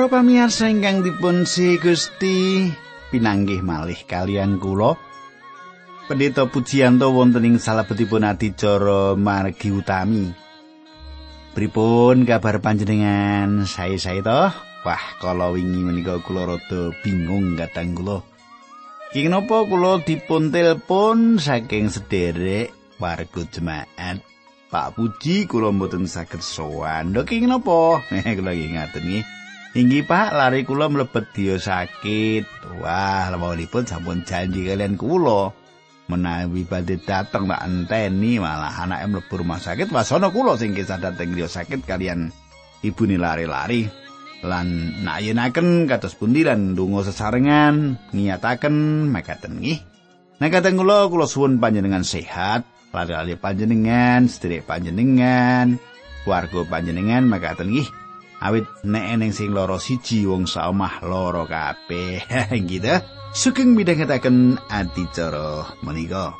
Para pamirsa ingkang dipun si Gusti pinanggih malih kalian kula. Pendeta Pujiyanto wonten ing salebetipun adicara margi utami. Pripun kabar panjenengan? Saya-saya toh? Wah, kalau wingi menika kula rada bingung kadang kula. Ki napa kula dipun telepon saking sederek warga jemaat. Pak Puji kula mboten saged sowan. Lho ki napa? kula ngaten nggih. Inggih Pak, lari kula mlebet dia sakit. Wah, lawalipun sampun janji kalian kula. Menawi badhe dateng tak enteni malah anake mlebu rumah sakit. Wasana kula sing kisah dateng dia sakit kalian ibune lari-lari. Lan nayenaken kados pundi lan ndonga sesarengan ngiyataken mekaten nggih. Nekaten kula kula suwun panjenengan sehat, lari-lari panjenengan, sedherek panjenengan, keluarga panjenengan mekaten nggih. Awit nek eneng sing loro siji wong saomah loro kabeh. Gitu sugeng midhangetaken adicara menika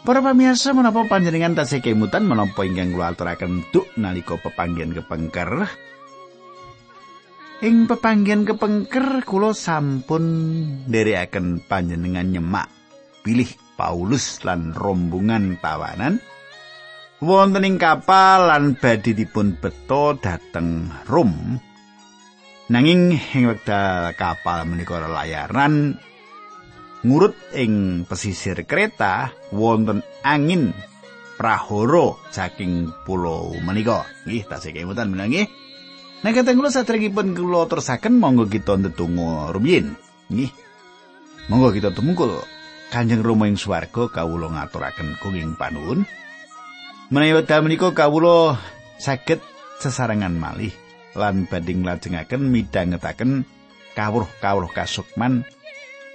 Para pamirsa menapa panjenengan tasih kemutan menapa ingkang kula aturaken duk nalika pepanggihan kepengker. Ing pepanggihan kepengker kula sampun nderekaken panjenengan nyemak pilih Paulus lan rombongan tawanan wonten ing kapal lan badhe dipun beto dhateng Rom. Nanging ing wekdal kapal menika layaran ngurut ing pesisir kereta wonten angin prahoro saking pulau menika. Nggih tasih kemutan menangi Nek kateng kula satrengipun kula terusaken monggo kita ndedonga rumiyin. Nggih. Monggo kita tumungkul Kanjeng Rama ing swarga kawula ngaturaken kenging panuwun. Menawi wekdal menika kawula saged sesarengan malih lan badhe nglajengaken midhangetaken kawruh-kawruh kasukman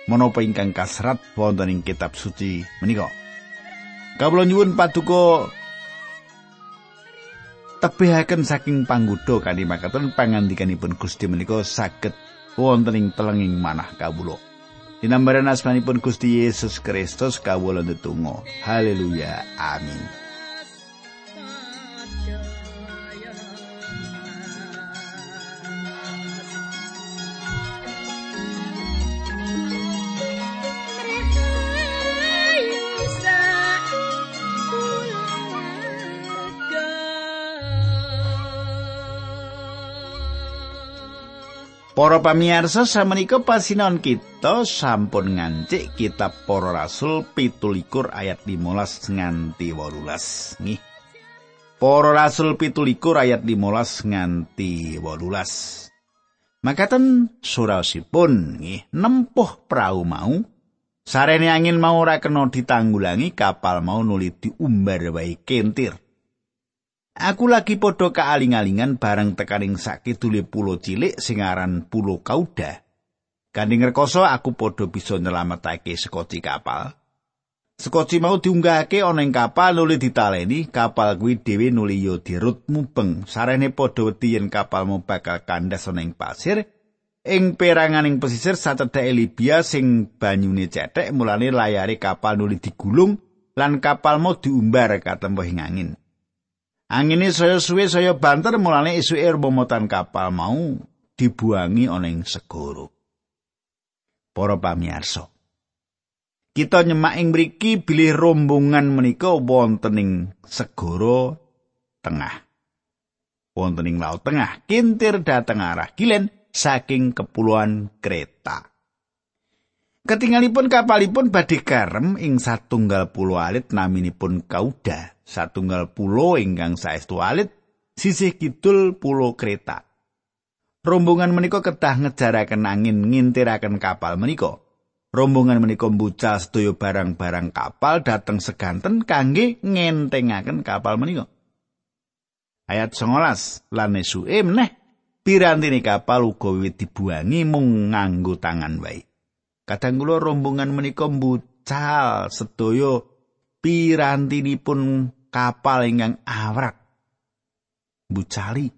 menapa ingkang kasrat wonten ing kitab suci menika. Kawula nyuwun paduka tebihaken saking panggoda kanthi makaten pangandikanipun Gusti menika saged wonten ing telenging manah kawula. Dinambaran asmanipun Gusti Yesus Kristus kawula ndedonga. Haleluya. Amin. Para pamirsa samenika pasinon kita sampun ngancik kitab Para Rasul 17 ayat 15 nganti 18 nggih. Para Rasul 17 ayat 15 nganti 18. Makaten surasipun nggih nempuh prau mau sarene angin mau ora kena ditanggulangi kapal mau nuli diumbar wae kentir. Aku lagi padha kaaling-alingan bareng tekaning sakidule pulo cilik sing aran Pulo Kauda. Kanding rekoso aku padha bisa nyelametake sekoci kapal. Sekoci mau diunggahake ana ing kapal nuli ditaleni, kapal kuwi dhewe nuli yo dirut mubeng. Sarene padha wedi yen kapal mau bakal kandas ana ing pasir. Ing peranganing pesisir sacedhake Libya sing banyune cethek mulane layare kapal nuli digulung lan kapal mau diumbar katempuh ing angin. Angine saya suwe saya banter mulane isuke romotan kapal mau dibuangi ana ing segara. Para pamirsa. Kita nyemak ing mriki bilih rombongan menika wonten ing segara tengah. Wonten ing laut tengah, kintir dateng arah kilen saking kepulauan Kreta. Ketinggalipun kapalipun badhe karem ing satunggal pulau alit naminipun Kauda, satunggal pulau ingkang saestu alit sisih kidul pulau Kreta. Rombongan menika kedah ngejaraken angin ngintiraken kapal menika. Rombongan menika mbucal sedaya barang-barang kapal dateng seganten kangge ngentengaken kapal menika. Ayat 19 lan esuke meneh pirantine kapal uga wiwit dibuangi mung nganggo tangan wae. Kadang kula rombongan menika mbucal sedaya pirantinipun kapal ingkang awrak. Bucali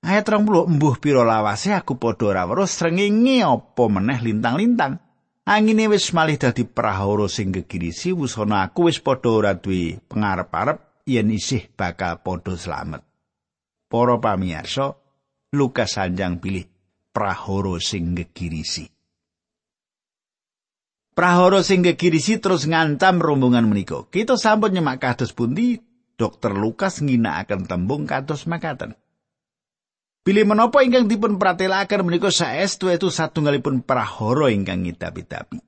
ayat 30 embuh pira lawase? Aku padha ora weruh srengenge apa meneh lintang-lintang. Angine wis malih dadi prahara sing gegirisi wusana aku wis padha ora duwe pengarep-arep yen isih bakal padha slamet. Para pamirsa Lukas sanjang pilih prahara sing gegirisi Prahara sing gegirisi terus ngancam rombongan menika. Kita sampun nyemak kados pundi Dokter Lukas ngginakaken tembung kados makaten. Pilih menapa ingkang dipun pratelaken menika saestu itu satunggalipun prahara ingkang ngidapi-dapi.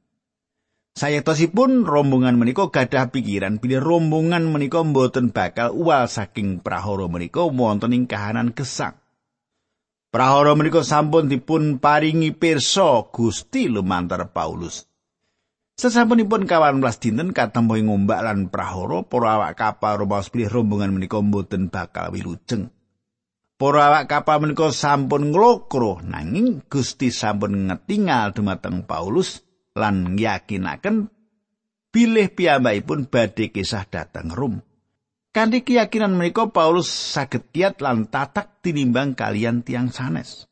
Sayatosipun rombongan menika gadah pikiran bilih rombongan menika mboten bakal uwal saking prahara menika wonten ing kahanan gesang. Prahara menika sampun dipun paringi pirsa Gusti lumantar Paulus. Sesampunipun kawan belas dinten katempo ing ombak lan prahara para awak kapal rumaos pilih rombongan menika mboten bakal wilujeng. Para awak kapal menika sampun nglokro nanging Gusti sampun ngetingal dumateng Paulus lan yakinaken bilih piyambakipun badhe kisah dateng Rom. Kanthi keyakinan menika Paulus saged kiat lan tatak tinimbang kalian tiang sanes.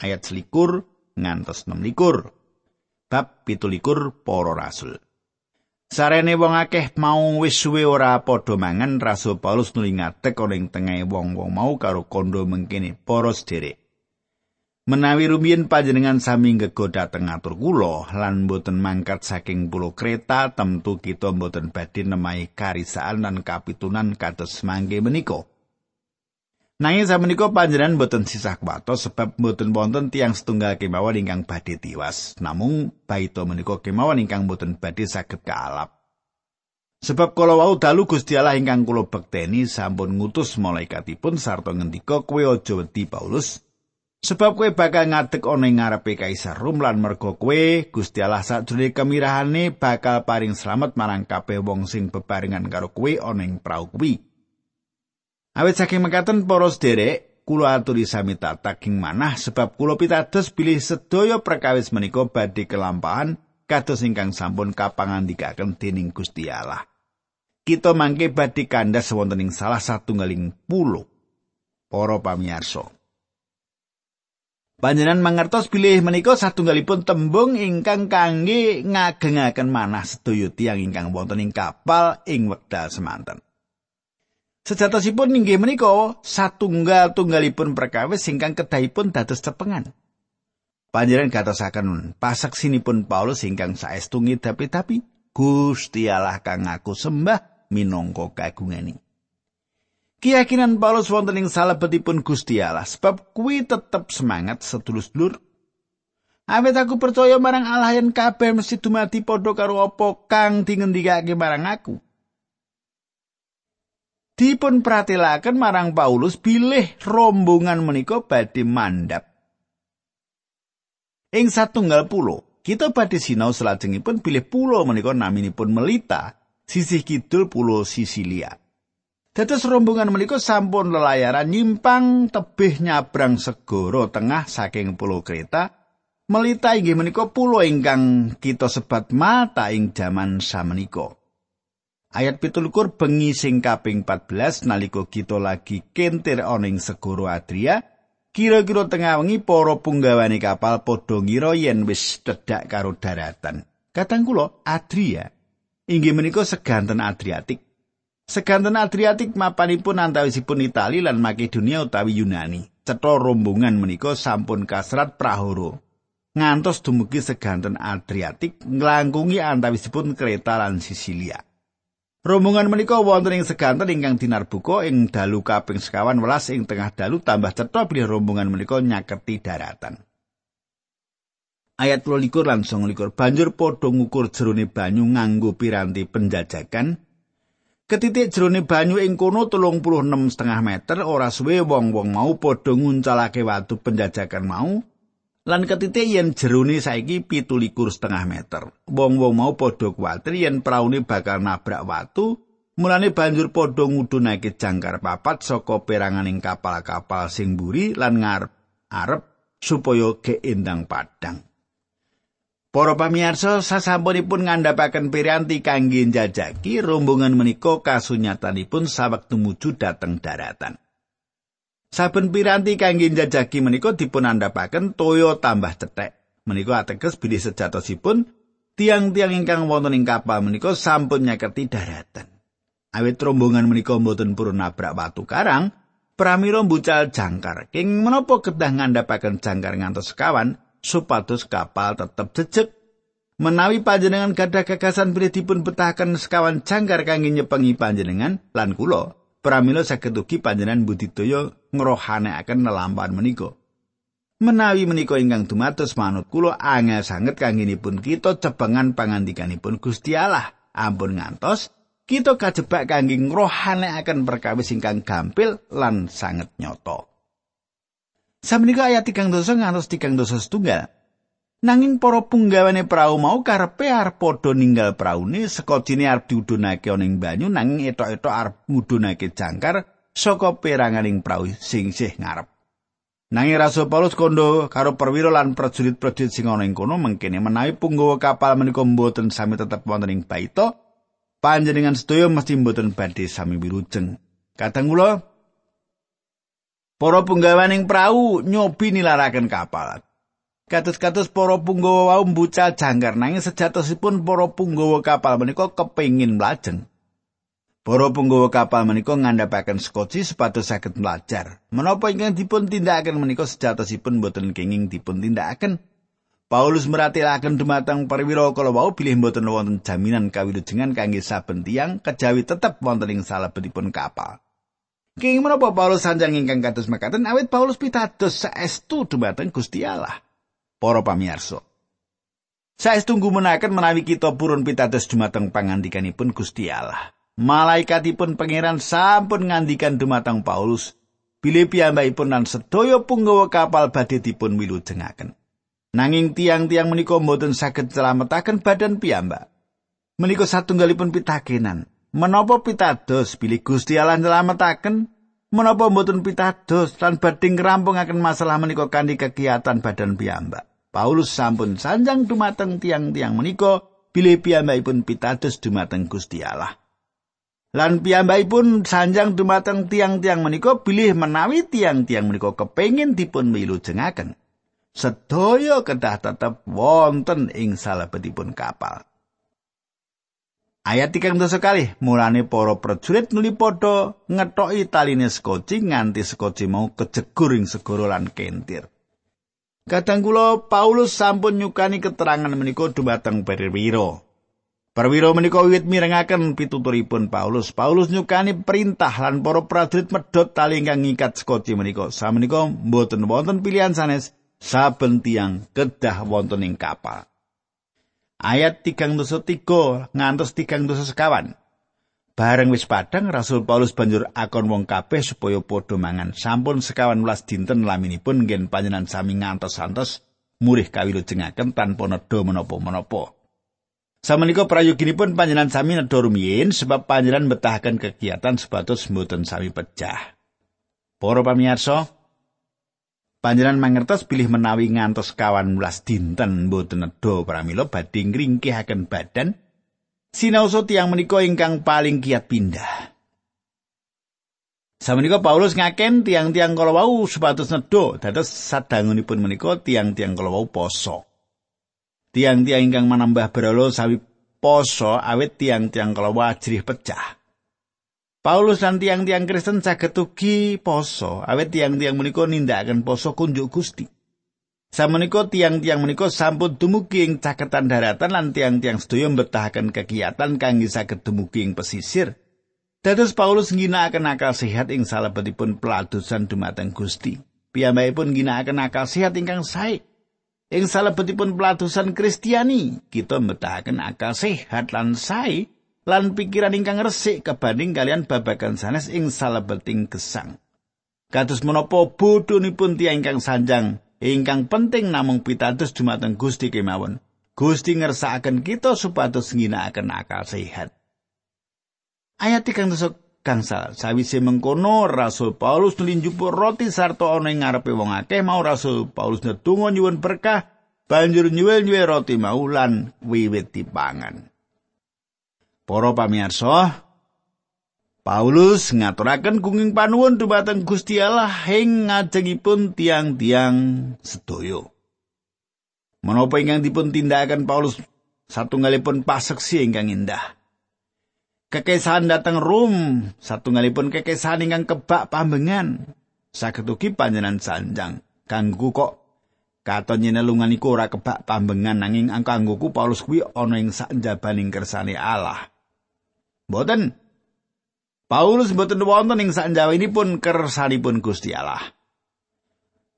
Ayat selikur ngantos 6 likur. Bab pitulikur para rasul. Sarene wong akeh mau wis suwe ora padha mangan Rasul Paulus nuli ngadeg ana ing tengah wong-wong mau karo kondo mengkene para sederek. Menawi rumiyin panjenengan sami nggegoda dhateng atur kula lan boten mangkat saking pulau kereta temtu kita boten badhe nemahi karisaan lan kapitunan kados mangke menika. Nanging samenika panjenengan boten sisah kuwatos sebab boten wonten tiang setunggal kemawon ingkang badhe tiwas. Namung baito menika kemawon ingkang boten badhe saged kaalap. Sebab kala wau dalu Gusti Allah ingkang kula bekteni sampun ngutus malaikatipun sarta ngendika kowe aja wedi Paulus. Sebab kowe bakal ngadeg ana ing ngarepe Kaisar Rom lan merga kowe Gusti Allah sakjroning kemirahane bakal paring slamet marang kabeh wong sing bebarengan karo kowe ana ing prau kuwi. Awit saking mekaten para sederek, kula aturi sami taking manah sebab kula pitados bilih sedaya perkawis menika badhe kelampahan kados ingkang sampun kapangandikaken dening Gusti Allah. Kita mangke badhe kandas wonten ing salah satunggaling pulo. Para pamirsa. Panjenengan mangertos bilih menika satunggalipun tembung ingkang kangge ngagengaken manah sedaya tiyang ingkang wonten ing kapal ing wekdal semanten. Sejatosipun inggih menika satunggal-tunggalipun perkawis ingkang kedahipun dados cepengan. Panjenengan gatosaken pasaksinipun Paulus ingkang saestu ngidapi-dapi Gusti Allah kang aku sembah minangka kagungani. Keyakinan Paulus wonten ing salebetipun Gusti Allah sebab kuwi tetep semangat sedulur-dulur. Awet aku percaya marang Allah yen kabeh mesti dumati padha karo apa kang dingendikake marang aku. Dipun pratilaken marang Paulus bilih rombongan menika badhe mandap. Ing satunggal pulo, kita badhe sinau salajengipun bilih pulo menika naminipun Melita, sisih kidul pulo Sisilia. Dados rombongan menika sampun lelayaran nyimpang tebih nyabrang segara tengah saking pulau Kreta. Melita inggih menika pulo ingkang kita sebat mata ing jaman samenika. Ayat pitulukur bengi sing kaping 14 nalika kita lagi kentir ana ing segara Adria, kira-kira tengah wengi para punggawane kapal padha ngira yen wis cedhak karo daratan. Katang kula Adria inggih menika seganten Adriatik. Seganten Adriatik mapanipun antawisipun Itali lan Makedonia utawi Yunani. Cetha rombongan menika sampun kasrat prahoro. Ngantos dumugi seganten Adriatik nglangkungi antawisipun Kreta lan Sisilia. Rombongan menika wonten ing seganten ingkang dinarbuka ing dalu kaping sekawan welas ing tengah dalu tambah cetha bilih rombongan menika nyaketi daratan. Ayat 12 lan 19 banjur padha ngukur jerone banyu nganggo piranti penjajakan. Ketitik jerone banyu ing kono 36 setengah meter ora suwe wong-wong mau padha nguncalake watu penjajakan mau lan ketite yen jerone saiki pitulikur setengah meter. Wong-wong mau padha kuwatir yen praune bakal nabrak watu, mulane banjur padha ngudunake jangkar papat saka peranganing kapal-kapal sing mburi lan ngarep arep supaya keendang padang. Para pamirsa sasampunipun ngandhapaken piranti kangge njajaki rombongan menika kasunyatanipun sawek tumuju dhateng daratan. Saben piranti kangge njajaki menika dipun andhapaken toya tambah cethek. Menika ateges bilih sejatosipun tiang-tiang ingkang wonten ing kapal menika sampun nyaketi daratan. Awit rombongan menika mboten purun nabrak watu karang, pramila mbucal jangkar. King menapa kedah ngandhapaken jangkar ngantos sekawan, supados kapal tetep jejeg. Menawi panjenengan gadah gagasan bilih dipun betahaken sekawan jangkar kangge nyepengi panjenengan lan kula, pramila saged ugi panjenengan budidaya ngrohanekaken nelampahan menika. Menawi menika ingkang dumados manut kula angel sanget kangenipun kita cepengan pangandikanipun Gusti Allah. Ampun ngantos kita kajebak kangge ngrohanekaken perkawis ingkang gampil lan sanget nyata. Samenika ayat 3 dosa ngantos 3 dosa setunggal. Nanging para punggawane prau mau karepe arep padha ninggal praune sekocine arep diudunake ana ing banyu nanging etok-etok arep ngudunake jangkar saka peranganing prau sing sih ngarep. Nanging Rasul Paulus kondo karo perwira lan prajurit-prajurit sing ana ing kono mengkene menawi punggawa kapal menika mboten sami tetep wonten ing baita, panjenengan sedaya mesti mboten badhe sami wirujeng. Kadang kula Para punggawaning prau nyobi nilaraken kapal. Kados-kados para punggawa wau mbucal jangkar nanging sejatosipun para punggawa kapal menika kepengin mlajeng. Para punggawa kapal menika ngandhapaken skoci supados saged belajar. Menapa ingkang dipun tindakaken menika sejatosipun boten kenging dipun tindakaken. Paulus meratelaken dumateng perwira kala wau bilih boten wonten jaminan kawilujengan kangge saben tiyang kejawi tetep wonten ing salebetipun kapal. King menapa Paulus sanjang ingkang kados mekaten awit Paulus pitados saestu dumateng Gusti Allah. Para pamirsa. Saestu ngumunaken menawi kita purun pitados dumateng pangandikanipun Gusti Allah. Malaikatipun pangeran sampun ngandikan dumateng Paulus bilih piyambakipun lan sedaya punggawa kapal badhe dipun wilujengaken. Nanging tiang-tiang menika mboten saged celametaken badan piyambak. Menika satunggalipun pitakenan. Menapa pitados bilih Gusti Allah nyelametaken? Menapa mboten pitados lan badhe ngrampungaken masalah menika kanthi kegiatan badan piyambak? Paulus sampun sanjang dumateng tiang-tiang menika bilih piyambakipun pitados dumateng Gusti Allah. Lan piyambakipun sanjang dumateng tiang-tiang menika bilih menawi tiang-tiang menika kepengin dipun milujengaken. Sedaya kedah tetep wonten ing salebetipun kapal. Ayat tiga dosa kali, mulane para prajurit nuli padha ngethoki taline skoci nganti skoci mau kejegur ing segara lan kentir. Kadang kula Paulus sampun nyukani keterangan menika dumateng perwira. Perwira menika wiwit mirengaken pituturipun Paulus. Paulus nyukani perintah lan para prajurit medhot tali ingkang ngikat skoci menika. Samenika mboten wonten pilihan sanes saben tiang kedah wonten ing kapal. ayat tigang dosa tiga ngantos tigang dosa sekawan. Bareng wis padang Rasul Paulus banjur akon wong kabeh supaya padha mangan. Sampun sekawan welas dinten laminipun ngen panjenengan sami ngantos-antos murih kawilujengaken tanpa nedha menapa-menapa. Samenika prayoginipun panjenengan sami nedha rumiyin sebab panjenengan betahaken kegiatan sebatas mboten sami pecah. Para pamirsa, Panjenengan mangertos pilih menawi ngantos kawan mulas dinten mboten nedha pramila badhe ngringkihaken badan sinaosa tiyang menika ingkang paling kiat pindah. Samenika Paulus ngaken tiang-tiang kala wau supados nedha dados sadangunipun menika tiang-tiang kala wau poso. Tiang-tiang ingkang manambah berolo sawi poso awit tiang-tiang kala ajrih pecah. Paulus lan tiang-tiang Kristen saged ugi poso, awet tiang-tiang menika nindakaken poso kunjuk Gusti. Samenika tiang-tiang menika sampun dumugi ing caketan daratan lan tiang-tiang sedaya mbetahaken kegiatan kangge saged dumugi ing pesisir. Dados Paulus ngginakaken akal sehat ing salebetipun peladusan dumateng Gusti. Piyambakipun ngginakaken akal sehat ingkang sae. Ing salebetipun peladusan Kristiani, kita mbetahaken akal sehat lan sae lan pikiran ingkang resik kebanding kalian babagan sanes ing salebeting gesang. Kados menapa bodhonipun tiyang ingkang sanjang ingkang penting namung pitados dumateng Gusti kemawon. Gusti ngersakaken kita supados ngginakaken akal sehat. Ayat kang tusuk gangsal sawise mengkono Rasul Paulus nulinjupuk roti sarta ana ing ngarepe wong akeh mau Rasul Paulus ndedonga nyuwun berkah banjur nyuwil-nyuwil roti mau lan wiwit dipangan. Para pamirsa, Paulus ngaturaken kunging panuwun dumateng Gusti Allah ing ngajengipun tiang-tiang sedaya. Menapa ingkang dipun tindakaken Paulus satunggalipun paseksi ingkang indah. Kekesahan dateng Rom, satunggalipun kekesahan ingkang kebak pambengan. Saged ugi panjenengan sanjang kanggo kok katon nyenelungan iku ora kebak pambengan nanging kanggoku Paulus kuwi ana ing sakjabaning kersane Allah. Mboten. Paulus mboten wonten ing sanjawinipun kersanipun Gusti Allah.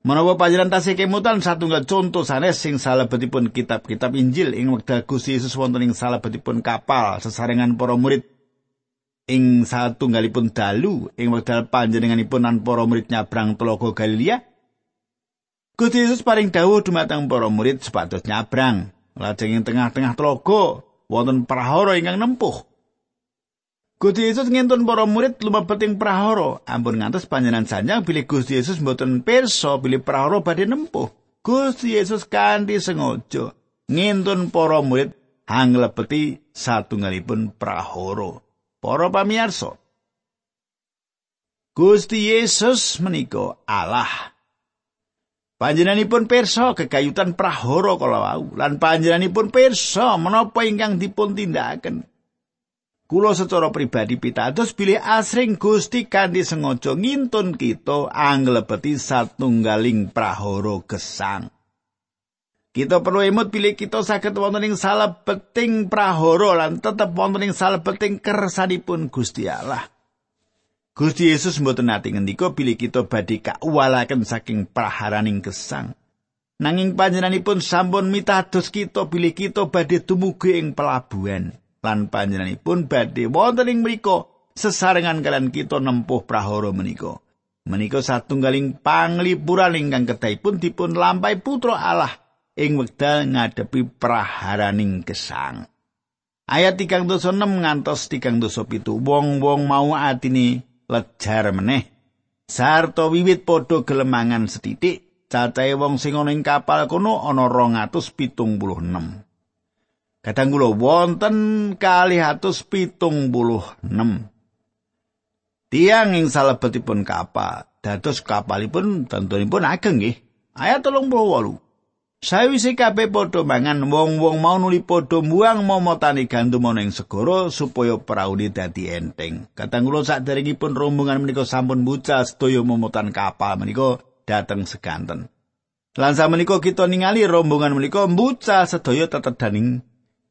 Menawa panjenengan tasih kemutan satunggal contoh sanes sing salebetipun kitab-kitab Injil ing wekdal Gusti Yesus wonten ing salebetipun kapal sesarengan para murid ing satunggalipun dalu ing wekdal panjenenganipun lan para murid nyabrang telaga Galilea. Gusti Yesus paring dawuh dumateng para murid sepatus nyabrang. Lajeng ing tengah-tengah telaga wonten prahara ingkang nempuh. Gusti Yesus ngentun para murid lumebet ing prahara. Ampun ngantos panjenengan sanjang bilih Gusti Yesus mboten pirsa bilih prahara badhe nempuh. Gusti Yesus kanthi sengaja ngentun para murid hanglebeti satunggalipun prahara. Para pamirsa, Gusti Yesus menika Allah. Panjenenganipun pirsa kegayutan prahara kala wau lan panjenenganipun pirsa menapa ingkang dipun tindakaken. Kulo secara pribadi pitados bilih asring Gusti kanthi sengaja ngintun kita anglebeti satunggaling prahara gesang. Kita perlu emut bilih kita saged wonten ing salebeting prahara lan tetep wonten ing salebeting kersanipun Gusti Allah. Gusti Yesus mboten nate ngendika bilih kita badhe kauwalaken saking praharaning gesang. Nanging panjenenganipun sampun mitados kita bilih kita badhe dumugi ing pelabuhan. Lan panjenenganipun badhe wonten ing mriku sesarengan kalian kita nempuh prahara menika. Menika satunggaling panglipuran ingkang kedahipun dipun lampahi putra Allah ing wekdal ngadepi praharaning gesang. Ayat 36 ngantos 37 wong-wong mau atine lejar meneh. Sarta wiwit padha gelemangan setitik, cacahe wong sing ana ing kapal kono ana 276. Kadang kula wonten kalih atus pitung puluh enam. Tiang ing salebetipun kapal, dados kapalipun tentunipun ageng nggih. Ayat tolong puluh walu. Sawise kabeh padha mangan wong-wong mau nuli padha mbuang momotani gandum ana ing segara supaya praune dadi enteng. Kadang kula saderengipun rombongan menika sampun bucal sedaya momotan kapal menika dateng seganten. Lan menika kita ningali rombongan menika mbucal sedaya tetedaning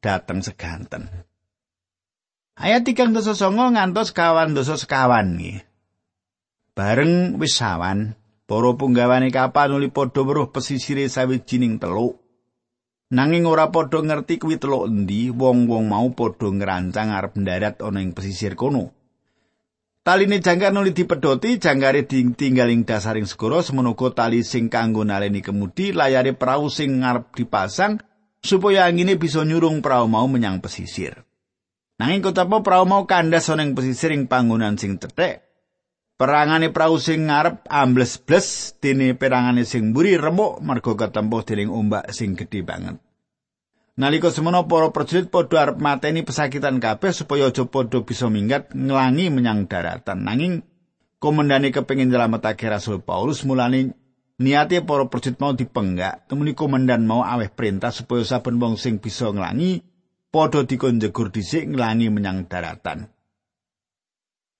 dateng seganten. Ayat tigang dosa songo ngantos kawan dosa sekawan nih. Bareng wis sawan, para punggawane kapal nuli padha weruh pesisire sawijining teluk. Nanging ora padha ngerti kuwi teluk endi, wong-wong mau padha ngrancang arep ndarat ana ing pesisir kono. Taline jangkar nuli dipedhoti, jangkare ditinggaling dasaring segara semono tali sing kanggo naleni kemudi layare prau sing ngarep dipasang supaya angine bisa nyurung prau mau menyang pesisir. Nanging kotapa prau mau kandas ana ing pesisir ing panggonan sing cethek. Perangane prau sing ngarep ambles-bles dene perangane sing mburi remuk mergo ketempuh dening ombak sing gedhe banget. Nalika semono para prajurit padha arep mateni pesakitan kabeh supaya aja padha bisa minggat nglangi menyang daratan. Nanging komandane kepengin nyelametake Rasul Paulus mulane Niate para prajurit mau dipenggak, temuni komandan mau aweh perintah supaya saben wong sing bisa nglangi padha dikon jegur dhisik nglangi menyang daratan.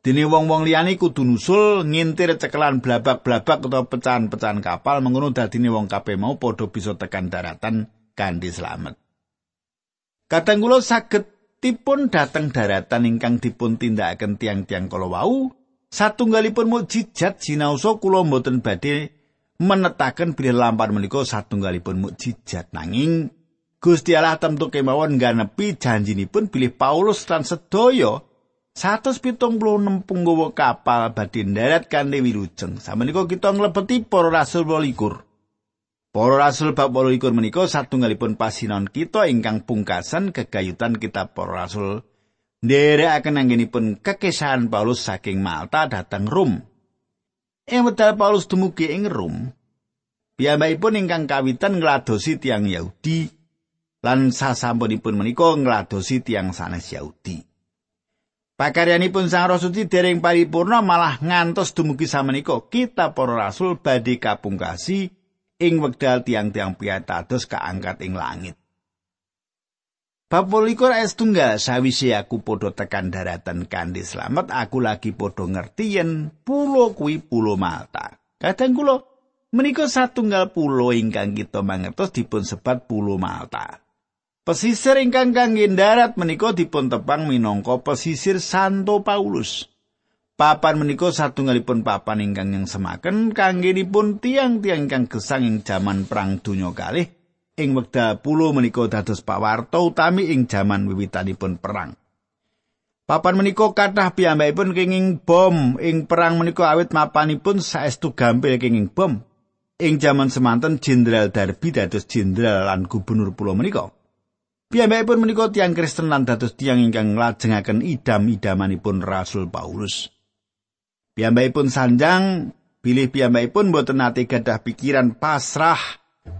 Dene wong-wong liyane kudu nusul ngintir cekelan blabak-blabak utawa pecahan-pecahan kapal mengono dadine wong kabeh mau padha bisa tekan daratan kanthi slamet. Kadang kula saged tipun dateng daratan ingkang dipun tindakaken tiang-tiang kala wau, satunggalipun mukjizat sinaosa kula mboten badhe menetaken bilih lampar menika satunggalipun mukjizat nanging Gusti Allah tentu kemawon ganepi janjinipun bilih Paulus lan sedaya 176 punggawa kapal badhe ndarat kanthi wilujeng. Samenika kita nglebeti para rasul 28. Para rasul bab 28 menika satunggalipun pasinon kita ingkang pungkasan kegayutan kitab para rasul nderekaken anggenipun kekesahan Paulus saking Malta dhateng Rom. Ing wekdal Paulus dumugi ing Rom, Piyambakipun ingkang kawitan ngladosi tiang Yahudi lan sasampunipun menika ngladosi tiang sanes Yahudi. Pakaryanipun Sang Roh Suci dereng paripurna malah ngantos dumugi samenika kita para rasul badhe kapungkasi ing wekdal tiang-tiang piatados kaangkat ing langit. Bab likur es tunggal sawise aku padha tekan daratan kanthi slamet aku lagi padha ngerti yen pulo kuwi pulo Malta. Kadang kula menika satunggal pulo ingkang kita mangertos dipun sebat pulo Malta. Pesisir ingkang kangge darat menika dipun tepang minangka pesisir Santo Paulus. Papan menika satunggalipun papan ingkang yang semaken kanggenipun tiang-tiang ingkang gesang ing jaman perang donya kalih ing wekdal pulo menika dados pawarta utami ing jaman wiwitanipun perang. Papan menika kathah piyambakipun kenging bom ing perang menika awit mapanipun saestu gampil kenging bom. Ing jaman semanten Jenderal Darby dados jenderal lan gubernur pulau menika. Piyambakipun menika tiang Kristen lan dados tiang ingkang nglajengaken idam-idamanipun Rasul Paulus. Piyambakipun sanjang bilih piyambakipun boten nate gadah pikiran pasrah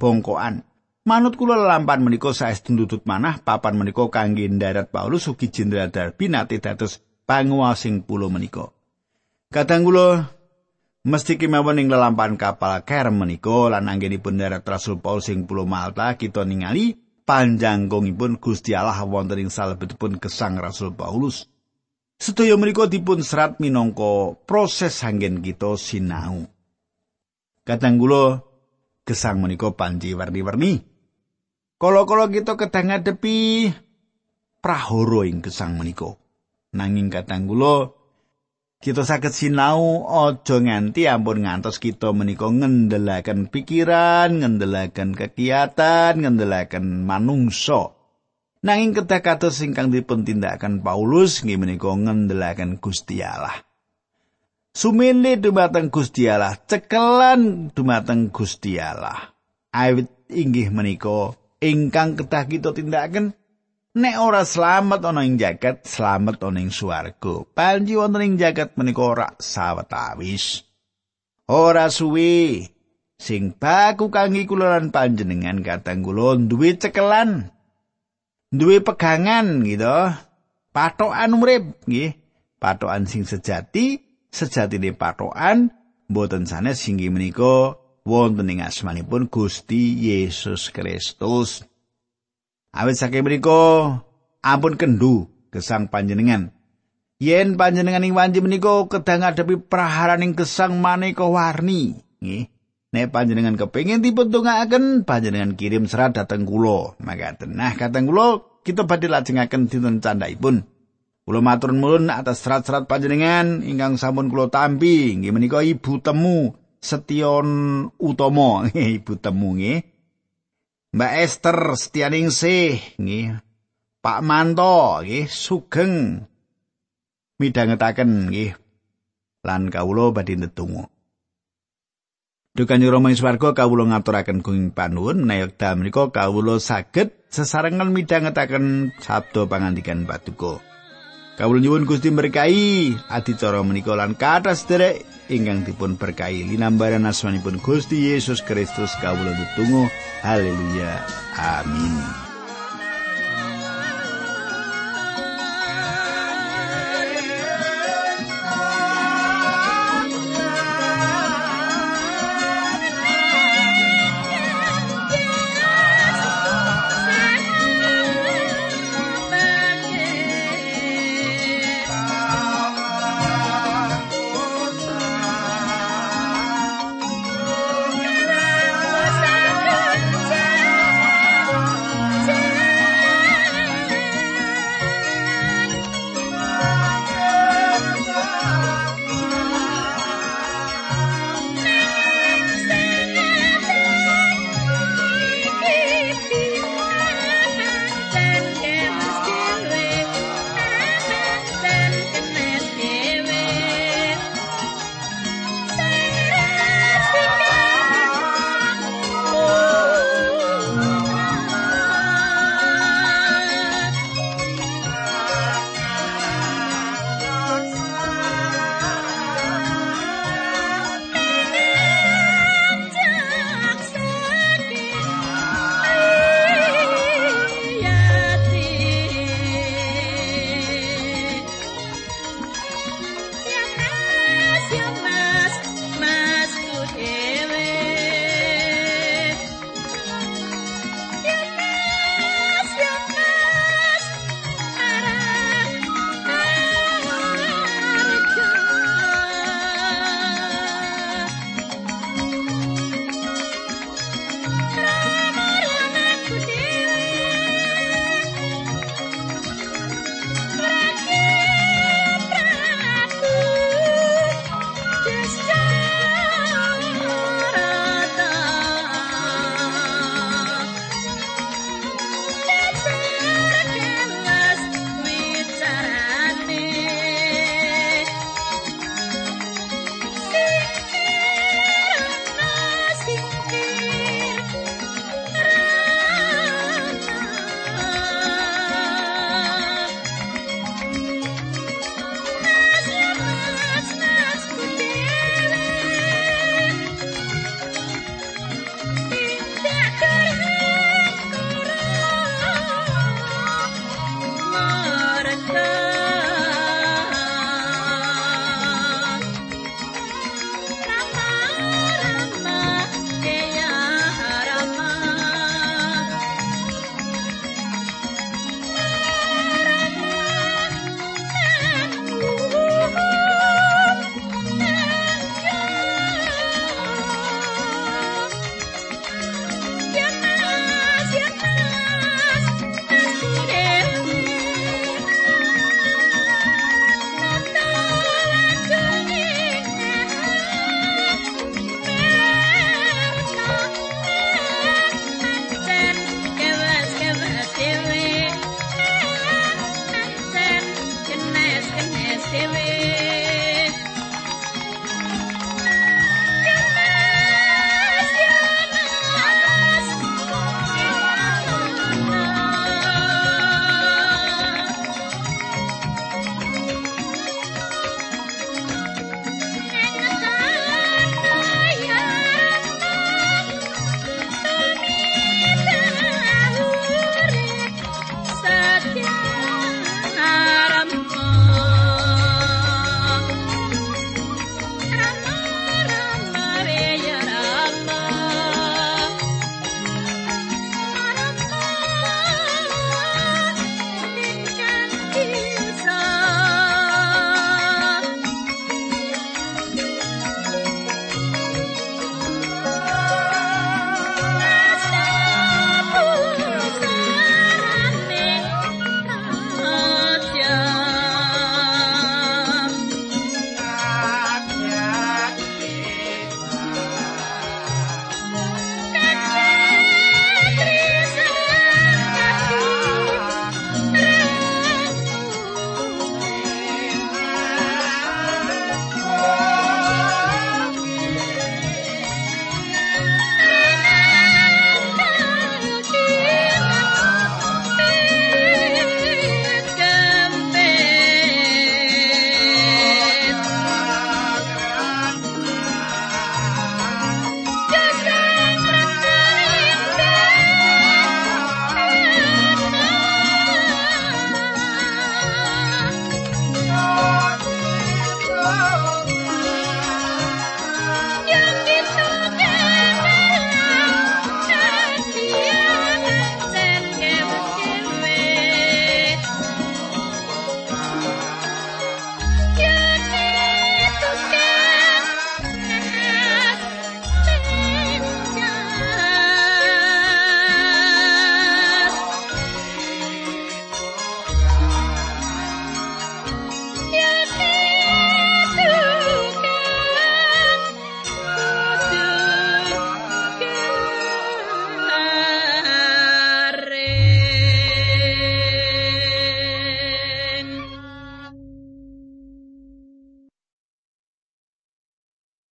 bongkoan. Manut kula lampan menika saestu ndutut manah papan menika kangge ndarat Paulus ugi Jenderal Darby nate dados panguwasing pulau menika. Kadang kula mesti kemawon ing lelampan kapal Kerem menika lan anggenipun darat Rasul Paulus ing pulau Malta kita ningali panjanggongipun Gusti Allah wonten ing salebetipun gesang Rasul Paulus. Sedaya menika dipun serat minangka proses anggen kita sinau. Kadang kula gesang menika panji warni-warni. Kala-kala kita kedang ngadepi prahara ing gesang menika. Nanging kadang kula kita saged sinau aja nganti ampun ngantos kita menika ngendelaken pikiran, ngendelaken kegiatan, ngendelaken manungsa. Nanging kedah kados ingkang dipun tindakaken Paulus nggih menika ngendelaken Gusti Allah. Sumene dumateng Gusti Allah, cekelan dumateng Gusti Allah. Awit inggih menika ingkang kedah kita tindakaken nek ora slamet ana ing jagat, slamet ana ing swarga. Panji wonten ing jagat menika ora sawetawis. Ora suwe sing baku kangge kula lan panjenengan katang kula duwe cekelan duwe pegangan gitu. Patokan urip nggih. Patokan sing sejati, sejatine patokan mboten sanes singgi menika wonten ing asmanipun Gusti Yesus Kristus. Awit saking menika ampun kendu gesang panjenengan. Yen panjenengan ing wanci menika kedang ngadepi praharaning gesang maneka warni, nggih. Nek panjenengan kepengin dipentungake, panjenengan kirim serat dhateng kula. Makaten. Nah, kateng kula kita badhe lajengaken dinten candhaipun. Kula matur nuwun atas serat-serat panjenengan ingkang sampun kula tampi. Nggih menika ibu temu Setion Utomo, ibu temu nggih. Mbak Esther Setianingsih nggih. Pak Manto nggih sugeng midhangetaken nggih. Lan kawula badhe ndedonga. Dukanyo Rama ing swarga kawula ngaturaken gunging panuwun menawi dal menika kawula saged sesarengan midhangetaken sabda pangandikan Paduka. Kawula nyuwun Gusti berkahi adicara menika lan kathah sederek ingkang dipun berkahi linambaran asmanipun Gusti Yesus Kristus kawula tutunggu haleluya. Amin